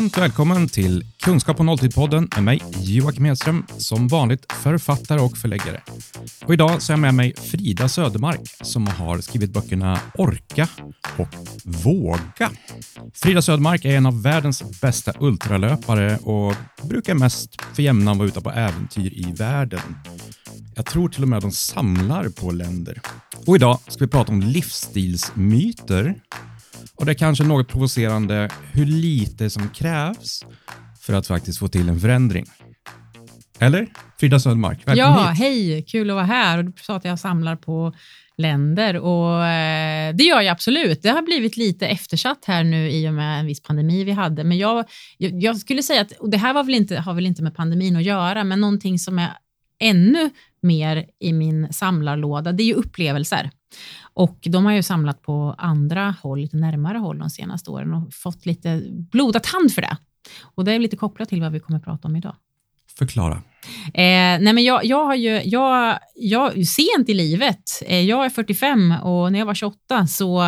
Varmt välkommen till Kunskap på nolltid-podden med mig Joakim Hedström, som vanligt författare och förläggare. Och idag så är jag med mig Frida Södermark som har skrivit böckerna Orka och Våga. Frida Södermark är en av världens bästa ultralöpare och brukar mest för jämnan vara ute på äventyr i världen. Jag tror till och med att de samlar på länder. Och idag ska vi prata om livsstilsmyter och det är kanske något provocerande hur lite som krävs för att faktiskt få till en förändring. Eller? Frida Södermark, välkommen Ja, hit. hej, kul att vara här. Och du sa att jag samlar på länder och eh, det gör jag absolut. Det har blivit lite eftersatt här nu i och med en viss pandemi vi hade, men jag, jag, jag skulle säga att, och det här var väl inte, har väl inte med pandemin att göra, men någonting som är ännu mer i min samlarlåda, det är ju upplevelser. Och de har ju samlat på andra håll, lite närmare håll de senaste åren och fått lite blodad hand för det. Och det är lite kopplat till vad vi kommer att prata om idag. Förklara. Eh, nej men jag, jag har ju, jag, jag, sent i livet, eh, jag är 45 och när jag var 28 så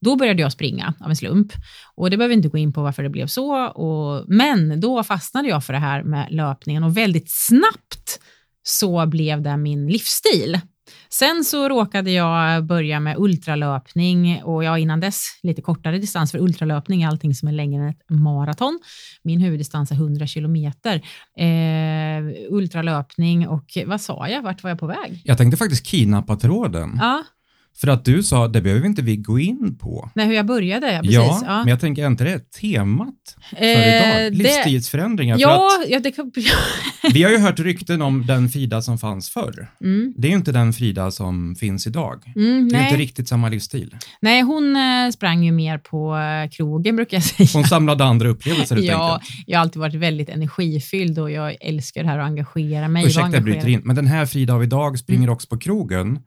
då började jag springa av en slump. Och Det behöver inte gå in på varför det blev så, och, men då fastnade jag för det här med löpningen och väldigt snabbt så blev det min livsstil. Sen så råkade jag börja med ultralöpning och jag innan dess lite kortare distans för ultralöpning är allting som är längre än ett maraton. Min huvuddistans är 100 kilometer. Eh, ultralöpning och vad sa jag? Vart var jag på väg? Jag tänkte faktiskt kidnappa tråden. Ja, För att du sa, det behöver inte vi gå in på. nej, hur jag började. Ja, precis. ja, ja. men jag tänker, är inte det temat för Eh, idag? det- Livsstilsförändringar. För Ja, att ja, det kan... vi har ju hört rykten om den Frida som fanns förr. Mm, Det är ju inte den Frida som finns idag. mm, Det är ju inte nej. riktigt samma livsstil. nej, hon eh, sprang ju mer på eh, krogen brukar jag säga. Hon samlade andra upplevelser helt Ja, enkelt. jag har alltid varit väldigt energifylld och jag älskar det här att engagera mig. Ursäkta, jag bryter in. Men den här Frida av idag springer Mm. också på krogen.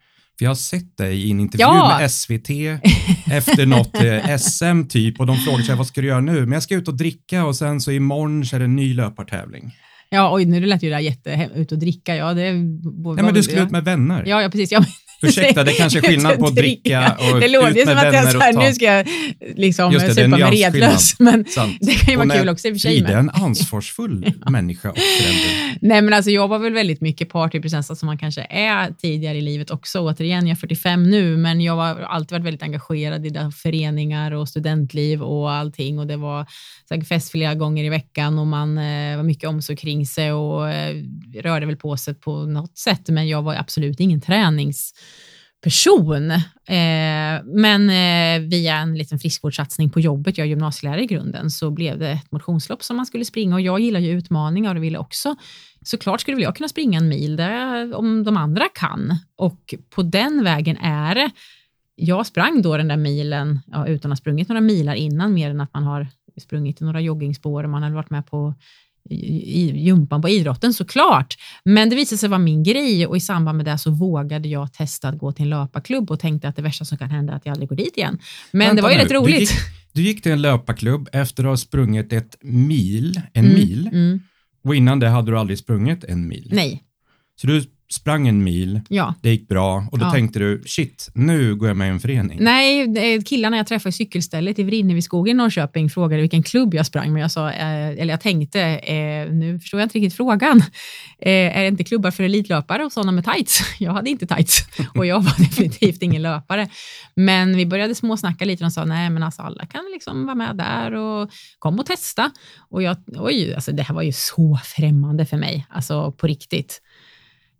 För jag har sett dig i en intervju Ja. med SVT efter något eh, SM typ och de frågar sig vad ska du göra nu? Men jag ska ut och dricka och sen så imorgon så är det en ny löpartävling. Ja, oj, nu lät ju det där jätte... Ut och dricka, ja det... Nej men du skulle ut med vänner. Ja, ja precis. Ja, Ursäkta, det kanske är skillnad på att dricka och Det ut med som att jag vänner så och ta. nu ska jag liksom Just det, supa mig redlös. Men Sant. det kan ju vara kul också i och för sig. Frida är en ansvarsfull människa och förälder. Nej, men alltså jag var väl väldigt mycket partyprinsessa som man kanske är tidigare i livet också. Återigen, jag är 45 nu, men jag har alltid varit väldigt engagerad i föreningar och studentliv och allting. Och det var säkert fest flera gånger i veckan och man eh, var mycket omsorg kring sig och eh, rörde väl på sig på något sätt. Men jag var absolut ingen person, Eh, men eh, via en liten friskvårdssatsning på jobbet, jag är gymnasielärare i grunden, så blev det ett motionslopp som man skulle springa och jag gillar ju utmaningar och ville också såklart skulle väl jag kunna springa en mil där, om de andra kan. Och på den vägen är det. Jag sprang då den där milen ja, utan att ha sprungit några milar innan, mer än att man har sprungit i några joggingspår och man har varit med på i, gympan på idrotten såklart. Men det visade sig vara min grej och i samband med det så vågade jag testa att gå till en löparklubb och tänkte att det värsta som kan hända är att jag aldrig går dit igen. Men Vänta det var ju nu, rätt Du roligt. gick, du gick till en löparklubb efter att ha sprungit ett mil, en Mm, mil, Mm, och innan det hade du aldrig sprungit en mil. nej, Så du sprang en mil, ja. det gick bra och då Ja. tänkte du shit, nu går jag med i en förening. Nej, killarna jag träffade i cykelstället i Vrinneviskogen i Norrköping frågade vilken klubb jag sprang med. Jag sa, eh, eller jag tänkte, eh, nu förstår jag inte riktigt frågan. Eh, är det inte klubbar för elitlöpare och sådana med tights? Jag hade inte tights och jag var definitivt ingen löpare. Men vi började småsnacka lite och de sa, nej men alltså alla kan liksom vara med där och kom och testa. Och jag, oj, alltså det här var ju så främmande för mig, alltså på riktigt.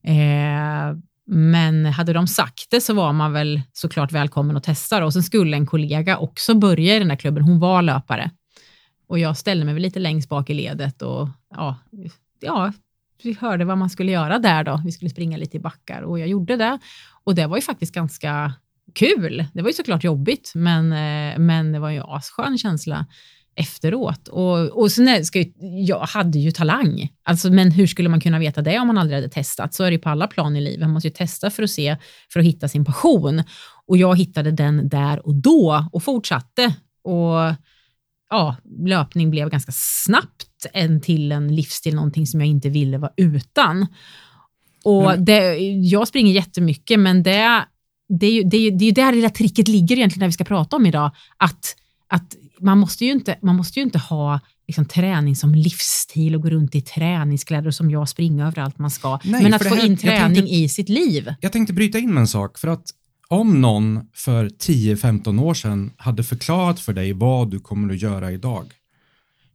Eh, men hade de sagt det så var man väl såklart välkommen att testa. Då. Och sen skulle en kollega också börja i den där klubben. Hon var löpare. Och jag ställde mig väl lite längst bak i ledet och ja, ja, vi hörde vad man skulle göra där då. Vi skulle springa lite i backar och jag gjorde det. Och det var ju faktiskt ganska kul. Det var ju såklart jobbigt, men, eh, men det var ju asskön känsla efteråt. Och, och sen ska ju, jag hade ju talang, alltså, men hur skulle man kunna veta det om man aldrig hade testat? Så är det ju på alla plan i livet. Man måste ju testa för att se, för att hitta sin passion. Och jag hittade den där och då och fortsatte. Och ja, löpning blev ganska snabbt en till en livsstil, någonting som jag inte ville vara utan. Och Men- det, jag springer jättemycket, men det, det, är ju, det, är ju, det är ju där där tricket ligger egentligen när vi ska prata om idag. Att, att man, måste ju inte, man måste ju inte ha liksom, träning som livsstil och gå runt i träningskläder och som jag springer överallt man ska. Nej, Men att få här- in träning tänkte- i sitt liv. Jag tänkte bryta in med en sak för att om någon för 10-15 år sedan hade förklarat för dig vad du kommer att göra idag.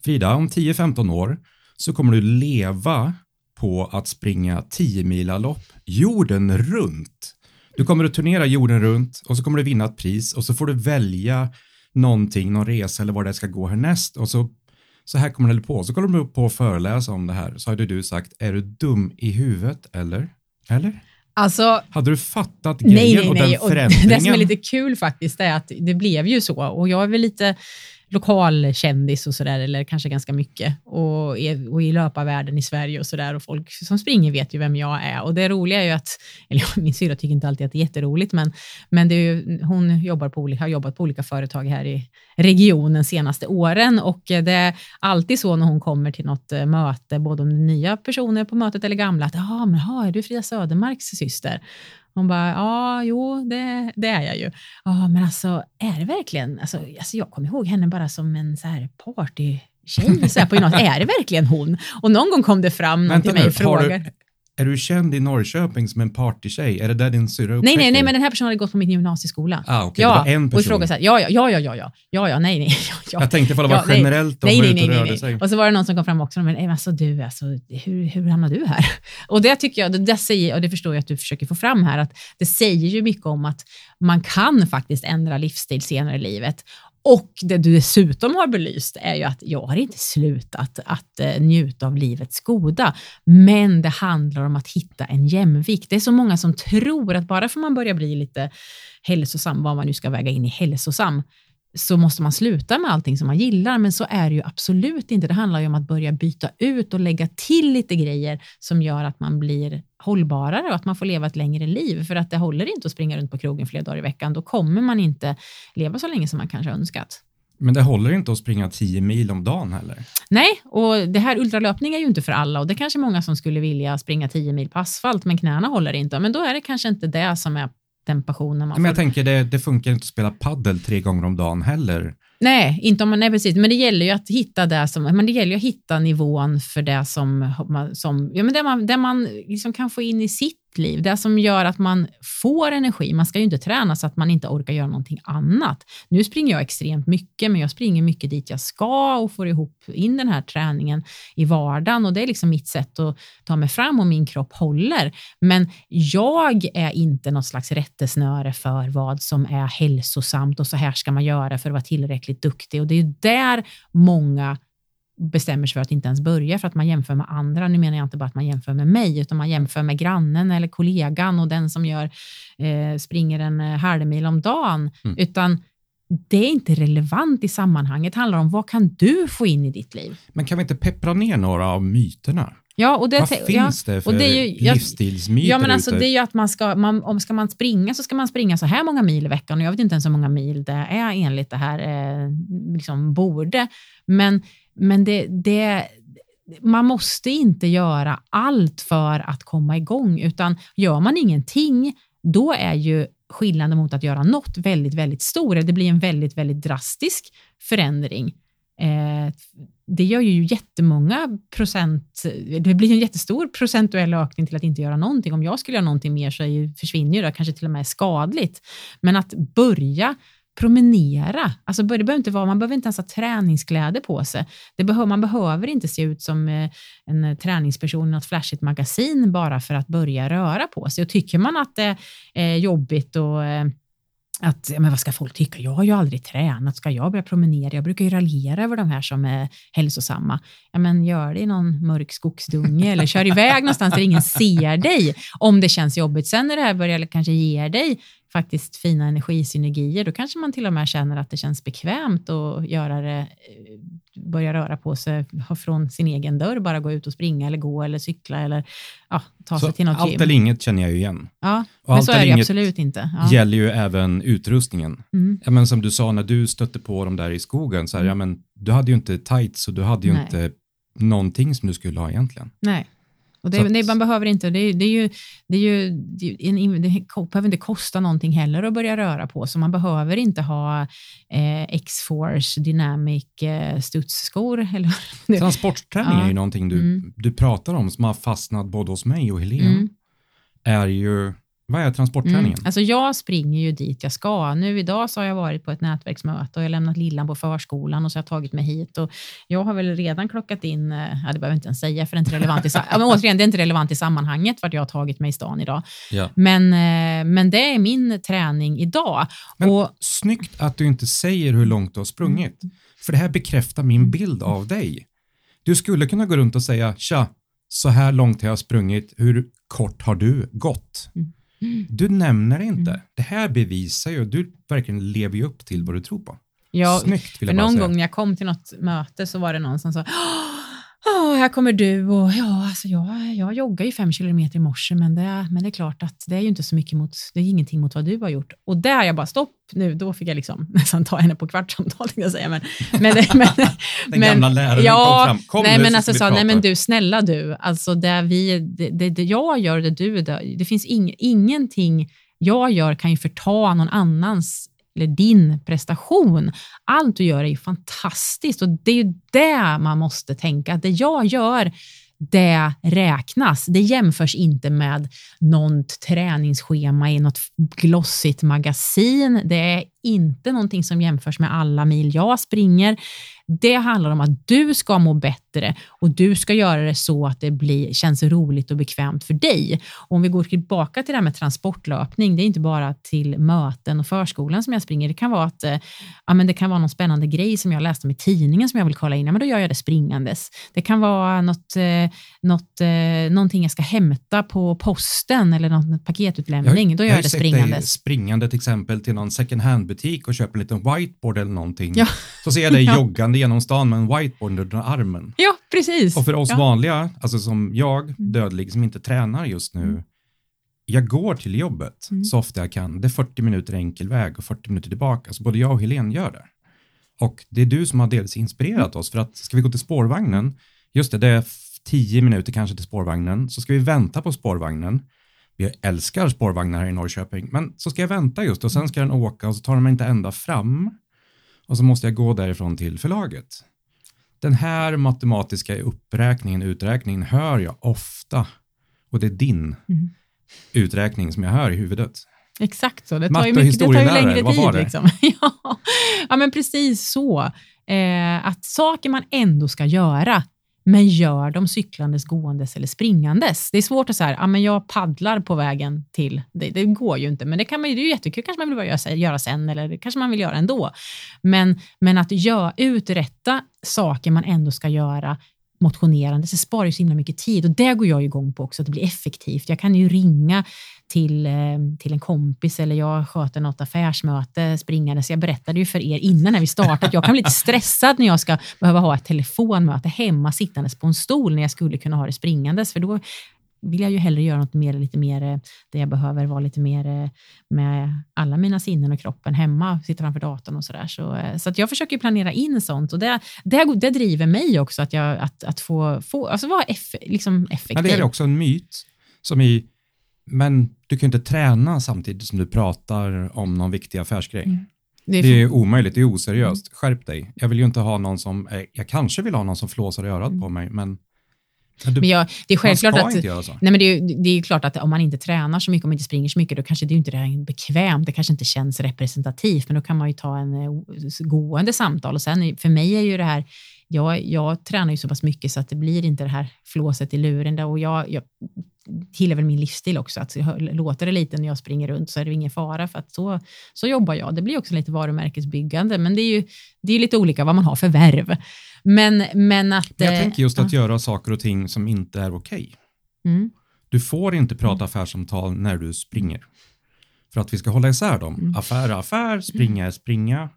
Frida, om 10-15 år så kommer du leva på att springa 10 mila lopp jorden runt. Du kommer att turnera jorden runt och så kommer du vinna ett pris och så får du välja någonting, någon resa eller var det ska gå härnäst och så så här kommer det på. Så kommer du på att föreläsa om det här. Så hade du sagt, är du dum i huvudet eller? Eller? Alltså, Hade du fattat grejen Nej, nej, och nej. den Och förändringen? det som är lite kul faktiskt är att det blev ju så och jag är väl lite lokalkändis och sådär, eller kanske ganska mycket, och, är, och i löparvärlden i Sverige och sådär och folk som springer vet ju vem jag är och det roliga är ju att, eller min syrra tycker inte alltid att det är jätteroligt, men, men det är ju, hon jobbar på, har jobbat på olika företag här i regionen senaste åren och det är alltid så när hon kommer till något eh, möte, både om nya personer på mötet eller gamla, att ja, men ha, är du Frida Södermarks syster? Hon bara, ja, jo, det, det är jag ju. Ja, men alltså, är det verkligen, alltså, alltså jag kommer ihåg henne bara som en så här partytjej så här på gymnasiet. Är det verkligen hon? Och någon gång kom det fram någon Vänta till mig och frågade. Är du känd i Norrköping som en partytjej? Är det där din syrra Nej, upptäcker? nej, nej, men den här personen hade gått på min gymnasieskola. Ah, okej, ja, det var en och person. ifrågasatt. Ja, ja, ja, ja, ja, ja, ja, ja, nej, nej. Ja, ja. Jag tänkte ifall det var Ja, nej. generellt om Nej, nej, nej, och nej, rörde sig. nej. Och så var det någon som kom fram också, men "Eh, alltså du, alltså, hur, hur hamnade du här? Och det tycker jag, det, det säger, och det förstår jag att du försöker få fram här, att det säger ju mycket om att man kan faktiskt ändra livsstil senare i livet. Och det du dessutom har belyst är ju att jag har inte slutat att eh, njuta av livets goda, men det handlar om att hitta en jämvikt. Det är så många som tror att bara för man börjar bli lite hälsosam, vad man nu ska väga in i hälsosam, så måste man sluta med allting som man gillar, men så är det ju absolut inte. Det handlar ju om att börja byta ut och lägga till lite grejer som gör att man blir hållbarare och att man får leva ett längre liv. För att det håller inte att springa runt på krogen flera dagar i veckan. Då kommer man inte leva så länge som man kanske önskat. Men det håller inte att springa 10 mil om dagen heller. Nej, och det här ultralöpning är ju inte för alla och det är kanske många som skulle vilja springa 10 mil på asfalt, men knäna håller inte. Men då är det kanske inte det som är den passionen man Men jag får tänker, det, det funkar inte att spela paddel tre gånger om dagen heller. Nej, inte om man, nej, precis. Men det gäller ju att hitta det som, men det gäller ju att hitta nivån för det som, som ja, men det man, det man liksom kan få in i sitt liv, det som gör att man får energi. Man ska ju inte träna så att man inte orkar göra någonting annat. Nu springer jag extremt mycket, men jag springer mycket dit jag ska och får ihop in den här träningen i vardagen och det är liksom mitt sätt att ta mig fram och min kropp håller. Men jag är inte något slags rättesnöre för vad som är hälsosamt och så här ska man göra för att vara tillräckligt duktig och det är där många bestämmer sig för att inte ens börja för att man jämför med andra. Nu menar jag inte bara att man jämför med mig, utan man jämför med grannen eller kollegan och den som gör, eh, springer en eh, halvmil om dagen. Mm. Utan det är inte relevant i sammanhanget. Det handlar om vad kan du få in i ditt liv? Men kan vi inte peppra ner några av myterna? Ja, och det, Vad ja, finns det för och det är ju- jag- livsstilsmyter Ja, men alltså ute? det är ju att man ska, man, om ska man springa så ska man springa så här många mil i veckan och jag vet inte ens hur många mil det är enligt det här eh, liksom borde. Men, men det, det, man måste inte göra allt för att komma igång, utan gör man ingenting, då är ju skillnaden mot att göra något väldigt, väldigt stor. Det blir en väldigt, väldigt drastisk förändring. Eh, det gör ju jättemånga procent, det blir en jättestor procentuell ökning till att inte göra någonting. Om jag skulle göra någonting mer så försvinner ju det, kanske till och med skadligt. Men att börja promenera, alltså det behöver inte vara, man behöver inte ens ha träningskläder på sig. Det behöver, man behöver inte se ut som eh, en eh, träningsperson i något flashigt magasin bara för att börja röra på sig. Och tycker man att det är jobbigt och att, men vad ska folk tycka? Jag har ju aldrig tränat. Ska jag börja promenera? Jag brukar ju raljera över de här som är hälsosamma. Ja, men gör det i någon mörk skogsdunge eller kör iväg någonstans där ingen ser dig om det känns jobbigt. Sen när det här börjar kanske ge dig faktiskt fina energisynergier, då kanske man till och med känner att det känns bekvämt att göra det, eh, börja röra på sig från sin egen dörr, bara gå ut och springa eller gå eller cykla eller ja, ta Så sig till något allt gym. eller inget känner jag ju igen. Ja, Och men allt så är det absolut inte. Ja. gäller ju även utrustningen. Mm. Ja, men som du sa, när du stötte på dem där i skogen, så här, Mm. ja, men, du hade ju inte tights och du hade ju Nej. inte någonting som du skulle ha egentligen. Nej. Och det, att- nej, man behöver inte, det, det är ju, det är ju, det, är en, det behöver inte kosta någonting heller att börja röra på, så man behöver inte ha eh, X-Force Dynamic eh, studsskor. Eller. Transportträning Ja. är ju någonting du, Mm. du pratar om som har fastnat både hos mig och Helene. Mm. Är ju, vad är transportträningen? Mm. Alltså jag springer ju dit jag ska. Nu idag så har jag varit på ett nätverksmöte och jag lämnat lillan på förskolan och så har jag tagit mig hit. Och jag har väl redan klockat in, eh, ja, det behöver jag inte ens säga för det är inte relevant i, ja, men återigen, det är inte relevant i sammanhanget vart jag har tagit mig i stan idag. Ja. Men, eh, men det är min träning idag. Men och, snyggt att du inte säger hur långt du har sprungit. För det här bekräftar min bild av dig. Du skulle kunna gå runt och säga, tja, så här långt har jag sprungit, hur kort har du gått? Mm. Du nämner det inte. Mm. Det här bevisar ju, du verkligen lever ju upp till vad du tror på. jag, Snyggt vill för jag bara någon säga. gång när jag kom till något möte så var det någon som sa Åh, här kommer du och ja, alltså jag, jag joggar ju fem kilometer i morse, men det, men det är klart att det är ju inte så mycket mot, det är ingenting mot vad du har gjort. Och där jag bara stopp nu, då fick jag liksom nästan ta henne på kvartssamtal, tänkte jag säga. Men, men, men, Den gamla läraren ja, kom fram. Kom nej, nu men så alltså sa, nej men du, snälla du, alltså det, vi, det, det, det jag gör, det du, det, det finns ing, ingenting jag gör kan ju förta någon annans eller din prestation. Allt du gör är ju fantastiskt och det är ju det man måste tänka. att Det jag gör, det räknas. Det jämförs inte med något träningsschema i något glossigt magasin. Det är inte någonting som jämförs med alla mil jag springer. Det handlar om att du ska må bättre och du ska göra det så att det blir, känns roligt och bekvämt för dig. Och om vi går tillbaka till det här med transportlöpning, det är inte bara till möten och förskolan som jag springer. Det kan vara att eh, ja, men det kan vara någon spännande grej som jag läste om i tidningen som jag vill kolla in. Ja, men då gör jag det springandes. Det kan vara något, eh, något, eh, någonting jag ska hämta på posten eller någon paketutlämning. då gör har jag det sett dig springandes. springande till exempel till någon second hand-butik och köper en liten whiteboard eller någonting. Ja. Så ser jag dig Ja. joggande genom stan med en whiteboard under armen. Ja, precis. Och för oss ja. Mm. vanliga, alltså som jag, dödlig, som inte tränar just nu, jag går till jobbet Mm. så ofta jag kan. Det är 40 minuter enkel väg och 40 minuter tillbaka, så både jag och Helene gör det. Och det är du som har dels inspirerat Mm. oss, för att ska vi gå till spårvagnen, just det, det är f- 10 minuter kanske till spårvagnen, så ska vi vänta på spårvagnen. Vi älskar spårvagnar här i Norrköping, men så ska jag vänta just och sen ska den åka och så tar den mig inte ända fram och så måste jag gå därifrån till förlaget. Den här matematiska uppräkningen, uträkningen hör jag ofta och det är din Mm. uträkning som jag hör i huvudet. Exakt så. Det tar ju, mycket, det tar ju längre tid. Liksom. ja. ja, men precis så. Eh, att saker man ändå ska göra, men gör dem cyklandes, gåendes eller springandes. Det är svårt att säga, ja, men jag paddlar på vägen till, det, det går ju inte, men det, kan man, det är ju jättekul, kanske man vill börja göra, göra sen eller det kanske man vill göra ändå. Men, men att göra, uträtta saker man ändå ska göra motionerande, så sparar ju så himla mycket tid och det går jag igång på också, att det blir effektivt. Jag kan ju ringa till, eh, till en kompis eller jag sköter något affärsmöte springande. Så jag berättade ju för er innan när vi startade att jag kan bli lite stressad när jag ska behöva ha ett telefonmöte hemma sittandes på en stol när jag skulle kunna ha det springandes. För då vill jag ju hellre göra något mer, lite mer eh, där jag behöver vara lite mer eh, med alla mina sinnen och kroppen hemma, sitta framför datorn och sådär. Så, så att jag försöker planera in sånt och det, det, det driver mig också att, jag, att, att få, få, alltså vara eff, liksom effektiv. Men det är också en myt som i, men du kan ju inte träna samtidigt som du pratar om någon viktig affärsgrej. Mm. Det är Det är omöjligt, det är oseriöst. Skärp dig. Jag vill ju inte ha någon som, eh, jag kanske vill ha någon som flåsar i örat på mig, men, du, Men jag, det är självklart att... Nej, men det, är, det är klart att om man inte tränar så mycket, om man inte springer så mycket, då kanske det är inte här bekvämt, det kanske inte känns representativt, men då kan man ju ta en eh, gående samtal. Och sen, är- för mig är ju det här, jag, jag tränar ju så pass mycket så att det blir inte det här flåset i luren. Där, och jag, jag tillhör väl min livsstil också, att låter det lite när jag springer runt så är det ingen fara, för att så, så jobbar jag. Det blir också lite varumärkesbyggande, men det är ju det är lite olika vad man har för värv. Men, men att... Men jag eh, tänker just att ja. göra saker och ting som inte är okej. Mm. Du får inte prata affärssamtal när du springer. För att vi ska hålla isär dem. Mm. Affär är affär, springa är springa.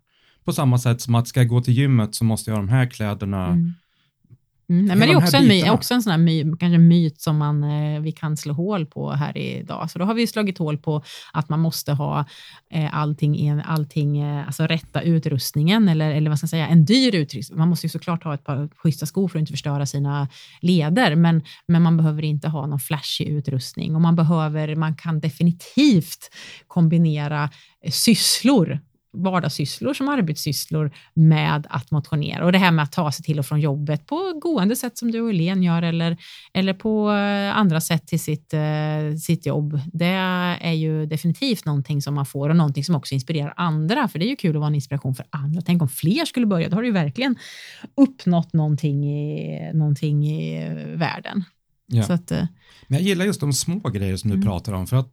På samma sätt som att ska jag gå till gymmet så måste jag ha de här kläderna. Mm. Mm, men det är också en, my, också en sån här my, kanske myt som man, eh, vi kan slå hål på här idag. Så då har vi slagit hål på att man måste ha eh, allting, allting eh, alltså rätta utrustningen eller, eller vad ska jag säga, en dyr utrustning. Man måste ju såklart ha ett par schyssta skor för att inte förstöra sina leder, men, men man behöver inte ha någon flashig utrustning och man behöver, man kan definitivt kombinera eh, sysslor vardagssysslor som arbetssysslor med att motionera. Och det här med att ta sig till och från jobbet på gående sätt som du och Helene gör eller, eller på eh, andra sätt till sitt, eh, sitt jobb. Det är ju definitivt någonting som man får och någonting som också inspirerar andra. För det är ju kul att vara en inspiration för andra. Tänk om fler skulle börja, då har du ju verkligen uppnått någonting i, någonting i eh, världen. Ja. Så att, Men jag gillar just de små grejer som du Mm. pratar om, för att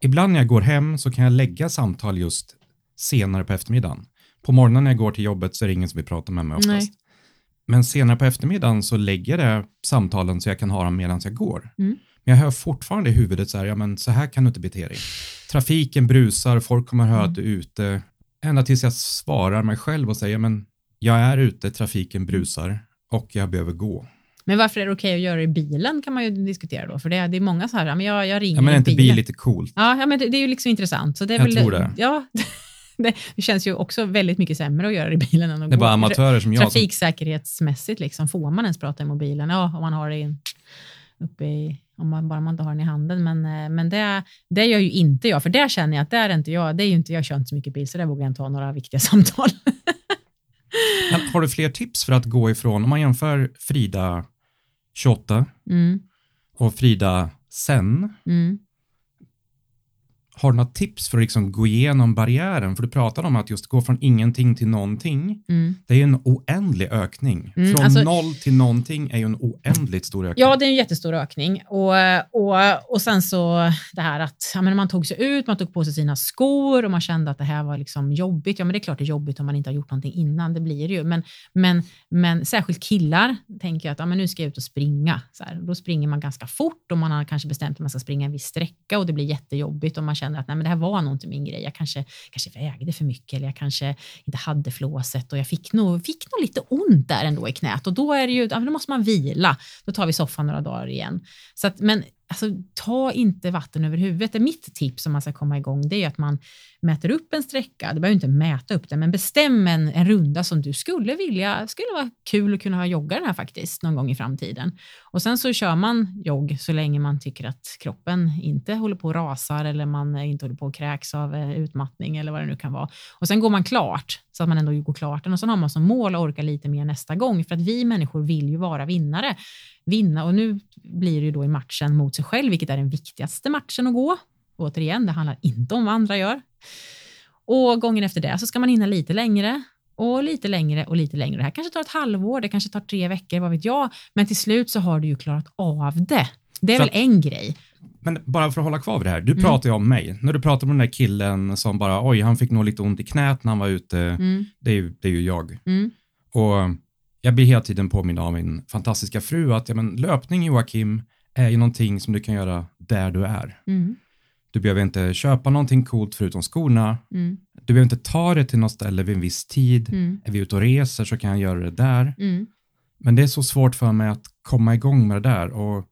ibland när jag går hem så kan jag lägga samtal just senare på eftermiddagen. På morgonen när jag går till jobbet så är det ingen som vill prata med mig oftast. Nej. Men senare på eftermiddagen så lägger jag samtalen så jag kan ha dem medan jag går. Mm. Men jag hör fortfarande i huvudet så här, ja men så här kan du inte bete dig. Trafiken brusar, folk kommer höra Mm. att du är ute. Ända tills jag svarar mig själv och säger, men jag är ute, trafiken brusar och jag behöver gå. men varför är det okej att göra det i bilen kan man ju diskutera då. För det är, det är många så här, ja, men jag, jag ringer Ja men är inte bil lite coolt? Ja, ja men det, det är ju liksom intressant. Så det är Jag väl, tror det. Ja, det, det känns ju också väldigt mycket sämre att göra det i bilen än att Det är bara amatörer som jag Trafiksäkerhetsmässigt, liksom, får man ens prata i mobilen? Ja, om man har det i, uppe i, om man, bara man inte har den i handen. Men, eh, men det, det gör ju inte jag, för där känner jag att där är inte jag, det är inte, jag kör inte så mycket bil, så där vågar jag inte ha några viktiga samtal. Men har du fler tips för att gå ifrån, om man jämför Frida 28 Mm, och Frida sen, mm, har du några tips för att liksom gå igenom barriären? För du pratade om att just gå från ingenting till någonting. mm. Det är ju en oändlig ökning. Mm, från alltså- noll till någonting är ju en oändligt stor ökning. Ja, det är en jättestor ökning. Och, och, och sen så det här att ja, men man tog sig ut, man tog på sig sina skor och man kände att det här var liksom jobbigt. Ja, men det är klart det är jobbigt om man inte har gjort någonting innan, det blir det ju. Men, men, men särskilt killar tänker jag att ja, men nu ska jag ut och springa. Så här, då springer man ganska fort och man har kanske bestämt att man ska springa en viss sträcka och det blir jättejobbigt och man känner att nej, men det här var nog inte min grej. Jag kanske, kanske vägde för mycket eller jag kanske inte hade flåset och jag fick nog, fick nog lite ont där ändå i knät och då är det ju, då måste man vila. Då tar vi soffan några dagar igen. Så att, men alltså, ta inte vatten över huvudet. Det är mitt tips om man ska komma igång. Det är att man mäter upp en sträcka. Du behöver inte mäta upp den, men bestäm en, en runda som du skulle vilja. skulle vara kul att kunna ha jogga den här faktiskt någon gång i framtiden. Och sen så kör man jogg så länge man tycker att kroppen inte håller på att rasar eller man inte håller på att kräks av eh, utmattning eller vad det nu kan vara. Och sen går man klart så att man ändå går klart den och sen har man som mål att orka lite mer nästa gång för att vi människor vill ju vara vinnare. Vinna och nu blir det ju då i matchen mot sig själv, vilket är den viktigaste matchen att gå. Återigen, det handlar inte om vad andra gör. Och gången efter det så ska man hinna lite längre och lite längre och lite längre. Det här kanske tar ett halvår, det kanske tar tre veckor, vad vet jag. Men till slut så har du ju klarat av det. Det är Så väl en grej. Men bara för att hålla kvar vid det här, du Mm. pratar ju om mig. När du pratar om den där killen som bara, oj, han fick nog lite ont i knät när han var ute. Mm, Det, är ju, det är ju jag. mm, Och jag blir hela tiden påmind av min fantastiska fru att ja, men, löpning Joakim är ju någonting som du kan göra där du är. mm, Du behöver inte köpa någonting coolt förutom skorna. mm, Du behöver inte ta det till något ställe vid en viss tid. mm, Är vi ute och reser så kan jag göra det där. Men det är så svårt för mig att komma igång med det där. Och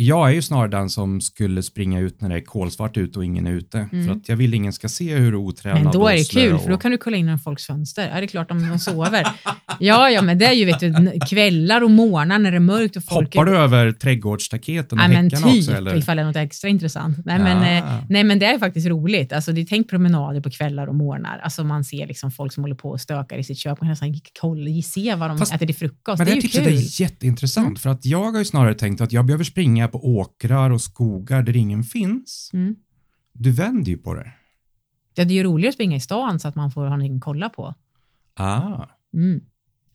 jag är ju snarare den som skulle springa ut när det är kolsvart ute och ingen är ute. Mm. För att jag vill ingen ska se hur otränad Men då är det kul, och- för då kan du kolla in genom folks fönster. Ja, det är klart om de sover. Ja, ja, men det är ju vet du, kvällar och morgnar när det är mörkt och folk Hoppar är... du över trädgårdsstaketen och Nej, men typ, också? Eller? ifall det är något extra intressant. Nej, men, Ja. eh, nej, men det är faktiskt roligt. Alltså, det är tänk promenader på kvällar och morgnar. Alltså, man ser liksom folk som håller på och stökar i sitt kök. Man kan nästan kolla, se vad de Fast- äter till frukost. Men det det är ju kul. är jätteintressant för att jag har ju snarare tänkt att jag behöver springa på åkrar och skogar där ingen finns. Mm. Du vänder ju på det. Ja, det är ju roligare att springa i stan så att man får ha någonting att kolla på. Ah. Mm.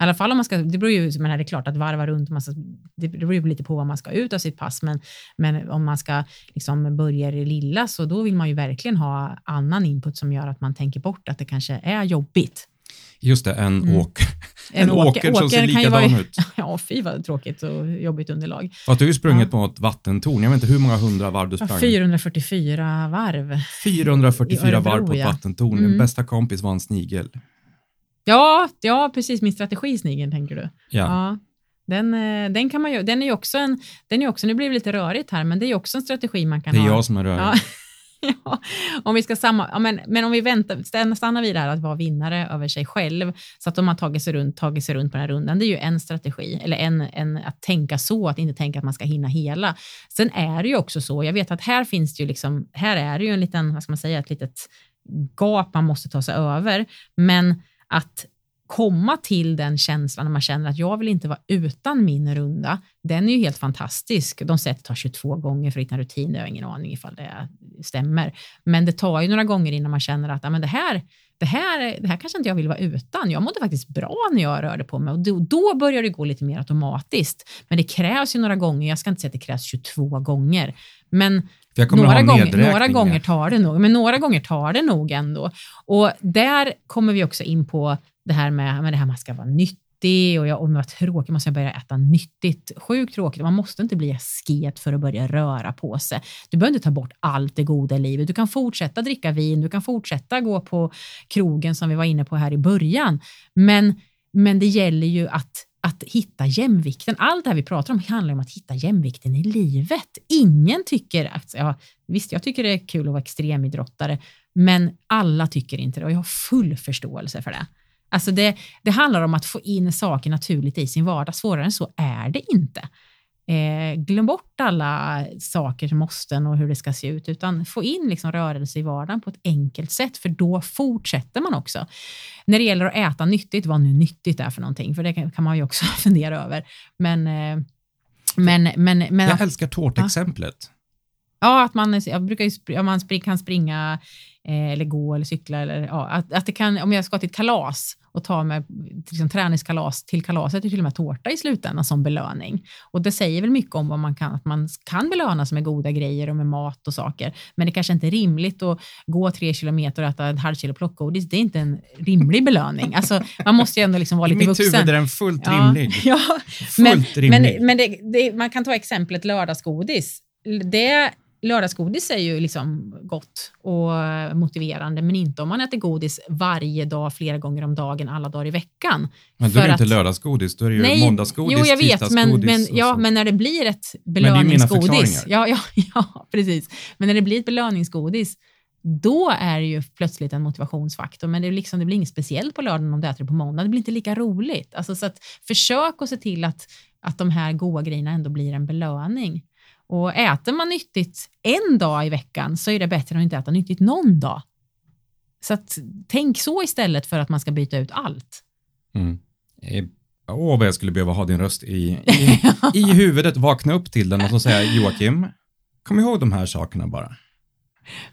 I alla fall om man ska, det beror ju, men det är klart att varva runt, man ska, det beror ju lite på vad man ska ut av sitt pass, men, men om man ska liksom börja i det lilla så då vill man ju verkligen ha annan input som gör att man tänker bort att det kanske är jobbigt. Just det, en, Mm. åk, en, åker, som ser likadan vara- ut. Ja, fy vad tråkigt och jobbigt underlag. Fast du har ju sprungit på ett vattentorn. Jag vet inte hur många hundra varv du Ja, sprang. 444 varv. 444 I Örebro, varv på ett ja. vattentorn. Mm. Min bästa kompis var en snigel. Ja, ja, precis. Min strategi snigeln tänker du. Ja. Ja. Den, eh, den kan man ju, den är ju också en, den är också, nu blir det lite rörigt här, men det är ju också en strategi man kan Det är ha. jag som är rörig. Ja. Ja, om vi ska samma, ja, men, men om vi väntar, stannar- vid det här att vara vinnare över sig själv, så att de har tagit sig runt, tagit sig runt på den här rundan, det är ju en strategi, eller en, en, att tänka så, att inte tänka att man ska hinna hela. Sen är det ju också så, jag vet att här finns det ju liksom, här är det ju en liten, vad ska man säga, ett litet gap man måste ta sig över, men att komma till den känslan när man känner att jag vill inte vara utan min runda, den är ju helt fantastisk. De säger att det tar 22 gånger för att hitta en rutin, jag har ingen aning ifall det stämmer. Men det tar ju några gånger innan man känner att men det, här, det, här, det här kanske inte jag vill vara utan. Jag mådde faktiskt bra när jag rörde på mig och då, då börjar det gå lite mer automatiskt. Men det krävs ju några gånger, jag ska inte säga att det krävs 22 gånger, men några, gånger, några gånger tar det nog, men några gånger tar det nog ändå. Och där kommer vi också in på det här med, med det här man ska vara nyttig och jag, om jag var tråkig måste jag börja äta nyttigt. Sjukt tråkigt, man måste inte bli asket för att börja röra på sig. Du behöver inte ta bort allt det goda i livet. Du kan fortsätta dricka vin, du kan fortsätta gå på krogen som vi var inne på här i början. Men, men det gäller ju att att hitta jämvikten. Allt det här vi pratar om handlar om att hitta jämvikten i livet. Ingen tycker att, ja, visst jag tycker det är kul att vara extremidrottare, men alla tycker inte det och jag har full förståelse för det. Alltså det, det handlar om att få in saker naturligt i sin vardag. Svårare än så är det inte. Eh, glöm bort alla saker som måsten och hur det ska se ut, utan få in liksom rörelse i vardagen på ett enkelt sätt, för då fortsätter man också. När det gäller att äta nyttigt, vad nu nyttigt är för någonting, för det kan, kan man ju också fundera över. Men, eh, men, men, men Jag att, älskar tårtexemplet. Ja, att man, jag brukar ju, om man spring, kan springa eh, eller gå eller cykla, eller, ja, att, att det kan, om jag ska till ett kalas och ta mig liksom, träningskalas till kalaset är till och med tårta i slutändan som belöning. Och det säger väl mycket om vad man kan, att man kan belönas med goda grejer och med mat och saker. Men det kanske inte är rimligt att gå tre kilometer och äta en halv kilo plockgodis. Det är inte en rimlig belöning. Alltså, man måste ju ändå liksom vara I lite mitt vuxen. huvud är den fullt Ja, rimlig. Ja, Fullt men, rimlig. men, men det, det, man kan ta exemplet lördagsgodis. Det, lördagsgodis är ju liksom gott och motiverande, men inte om man äter godis varje dag, flera gånger om dagen, alla dagar i veckan. men då är det inte att- lördagsgodis, då är det ju måndagsgodis, jo, jag vet, men, men, ja, men när det blir ett belöningsgodis. Ja, ja, ja, precis. Men när det blir ett belöningsgodis, då är det ju plötsligt en motivationsfaktor. Men det, är liksom, det blir inget speciellt på lördagen om du äter det på måndag. Det blir inte lika roligt. Alltså, så att, försök att se till att, att de här goda grejerna ändå blir en belöning. Och äter man nyttigt en dag i veckan så är det bättre än att inte äta nyttigt någon dag. Så att, tänk så istället för att man ska byta ut allt. Mm. Eh, Åh, vad jag skulle behöva ha din röst i, i, i huvudet, vakna upp till den och så säga Joakim, kom ihåg de här sakerna bara.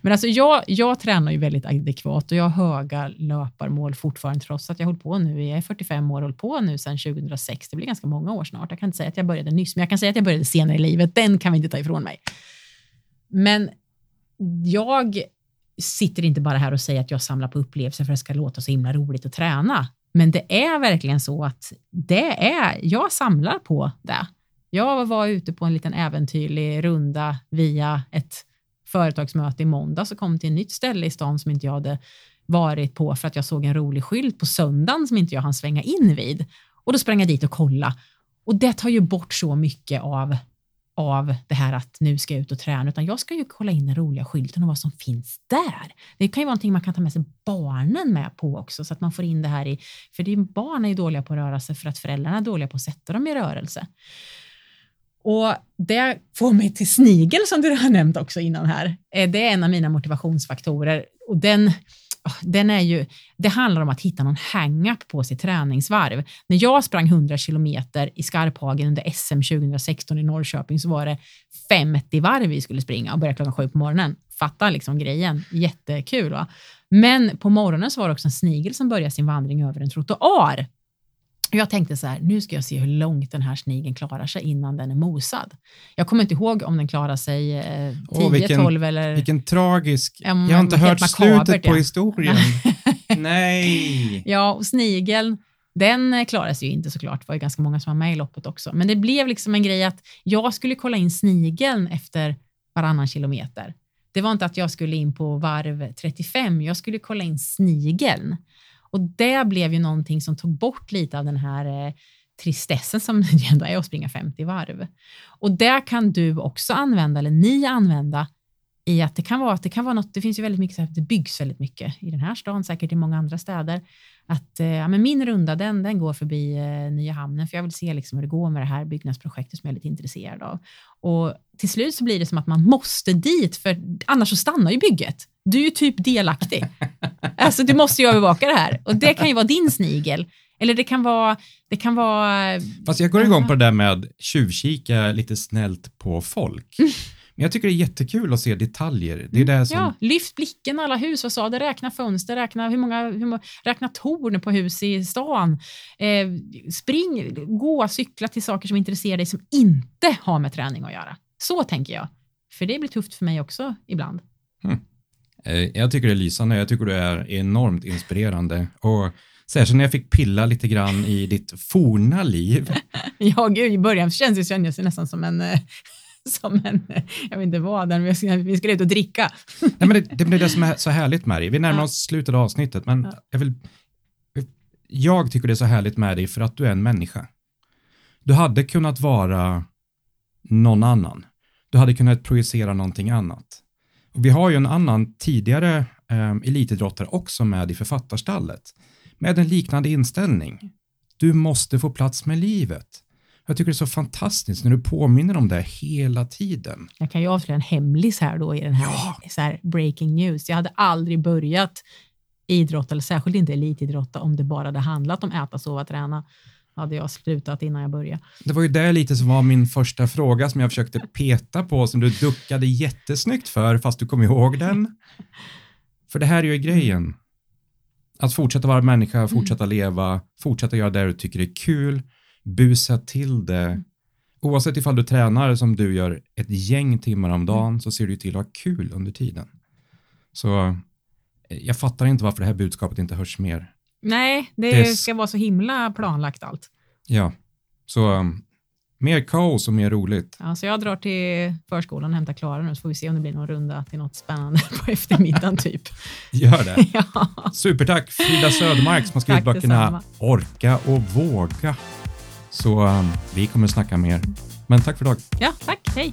Men alltså jag, jag tränar ju väldigt adekvat och jag har höga löparmål fortfarande trots att jag har hållit på nu. Jag är 45 år och hållit på nu sedan 2006. Det blir ganska många år snart. Jag kan inte säga att jag började nyss, men jag kan säga att jag började senare i livet. Den kan vi inte ta ifrån mig. Men jag sitter inte bara här och säger att jag samlar på upplevelser för att det ska låta så himla roligt att träna. Men det är verkligen så att det är, jag samlar på det. Jag var ute på en liten äventyrlig runda via ett företagsmöte i måndags och kom till ett nytt ställe i stan som inte jag hade varit på för att jag såg en rolig skylt på söndagen som inte jag hann svänga in vid. Och då sprang jag dit och kolla. Och det tar ju bort så mycket av, av det här att nu ska jag ut och träna, utan jag ska ju kolla in den roliga skylten och vad som finns där. Det kan ju vara någonting man kan ta med sig barnen med på också, så att man får in det här i, för din barn är ju dåliga på att röra sig för att föräldrarna är dåliga på att sätta dem i rörelse. Och det får mig till snigel som du har nämnt också innan här. Eh, det är en av mina motivationsfaktorer och den, den är ju, det handlar om att hitta någon hang-up på sitt träningsvarv. När jag sprang 100 kilometer i Skarphagen under SM 2016 i Norrköping så var det 50 varv vi skulle springa och börja klockan sju på morgonen. Fatta liksom grejen. Jättekul. Va? Men på morgonen så var det också en snigel som började sin vandring över en trottoar. Jag tänkte så här, nu ska jag se hur långt den här snigeln klarar sig innan den är mosad. Jag kommer inte ihåg om den klarar sig eh, 10, Åh, vilken- 12 eller... Vilken tragisk, jag har inte hört makabert, slutet på historien. Nej. Ja, och snigeln, den eh, klarade sig ju inte såklart. Det var ju ganska många som var med i loppet också. Men det blev liksom en grej att jag skulle kolla in snigeln efter varannan kilometer. Det var inte att jag skulle in på varv 35, jag skulle kolla in snigeln. Och det blev ju någonting som tog bort lite av den här eh, tristessen som det ändå är att springa 50 varv. Och det kan du också använda, eller ni använda, i att det kan vara, att det kan vara något, det finns ju väldigt mycket, så här, det byggs väldigt mycket i den här stan, säkert i många andra städer. Att eh, ja, men min runda, den, den går förbi eh, Nya Hamnen, för jag vill se liksom hur det går med det här byggnadsprojektet som jag är lite intresserad av. Och till slut så blir det som att man måste dit, för annars så stannar ju bygget. Du är ju typ delaktig. alltså du måste ju övervaka det här och det kan ju vara din snigel. Eller det kan vara... Det kan vara Fast jag går igång på det där med tjuvkika lite snällt på folk. Men jag tycker det är jättekul att se detaljer. Det är det som... Ja, lyft blicken alla hus. Vad sa det? Räkna fönster, räkna, hur många, hur många, räkna torn på hus i stan. Eh, spring, gå, cykla till saker som intresserar dig som inte har med träning att göra. Så tänker jag. För det blir tufft för mig också ibland. Mm. Jag tycker det är lysande. Jag tycker det är enormt inspirerande. Och Särskilt när jag fick pilla lite grann i ditt forna liv. ja, gud, i början känns det, kändes det nästan som en, eh, som en, jag vet inte vad, vi skulle ut och dricka. Nej, men det, det blir det som är så härligt med dig. Vi närmar oss slutet av avsnittet, men ja. jag, vill, jag tycker det är så härligt med dig för att du är en människa. Du hade kunnat vara någon annan. Du hade kunnat projicera någonting annat. Vi har ju en annan tidigare eh, elitidrottare också med i författarstallet med en liknande inställning. Du måste få plats med livet. Jag tycker det är så fantastiskt när du påminner om det hela tiden. Jag kan ju avslöja en hemlis här då i den här, ja. så här breaking news. Jag hade aldrig börjat idrotta, eller särskilt inte elitidrotta, om det bara hade handlat om äta, sova, träna hade jag slutat innan jag började. Det var ju det lite som var min första fråga som jag försökte peta på, som du duckade jättesnyggt för, fast du kom ihåg den. För det här är ju grejen. Att fortsätta vara människa, mm. fortsätta mm. leva, fortsätta göra det du tycker är kul, busa till det. Mm. Oavsett ifall du tränar som du gör ett gäng timmar om dagen mm. så ser du till att ha kul under tiden. Så eh, jag fattar inte varför det här budskapet inte hörs mer. Nej, det, det ska vara så himla planlagt allt. Ja, så um, mer kaos och mer roligt. Ja, så jag drar till förskolan och hämtar Klara nu så får vi se om det blir någon runda till något spännande på eftermiddagen typ. Gör det. ja. Supertack Frida Södermark som har skrivit Tack böckerna detsamma. Orka och våga. Så um, vi kommer snacka mer. Men tack för idag. Ja, tack. Hej.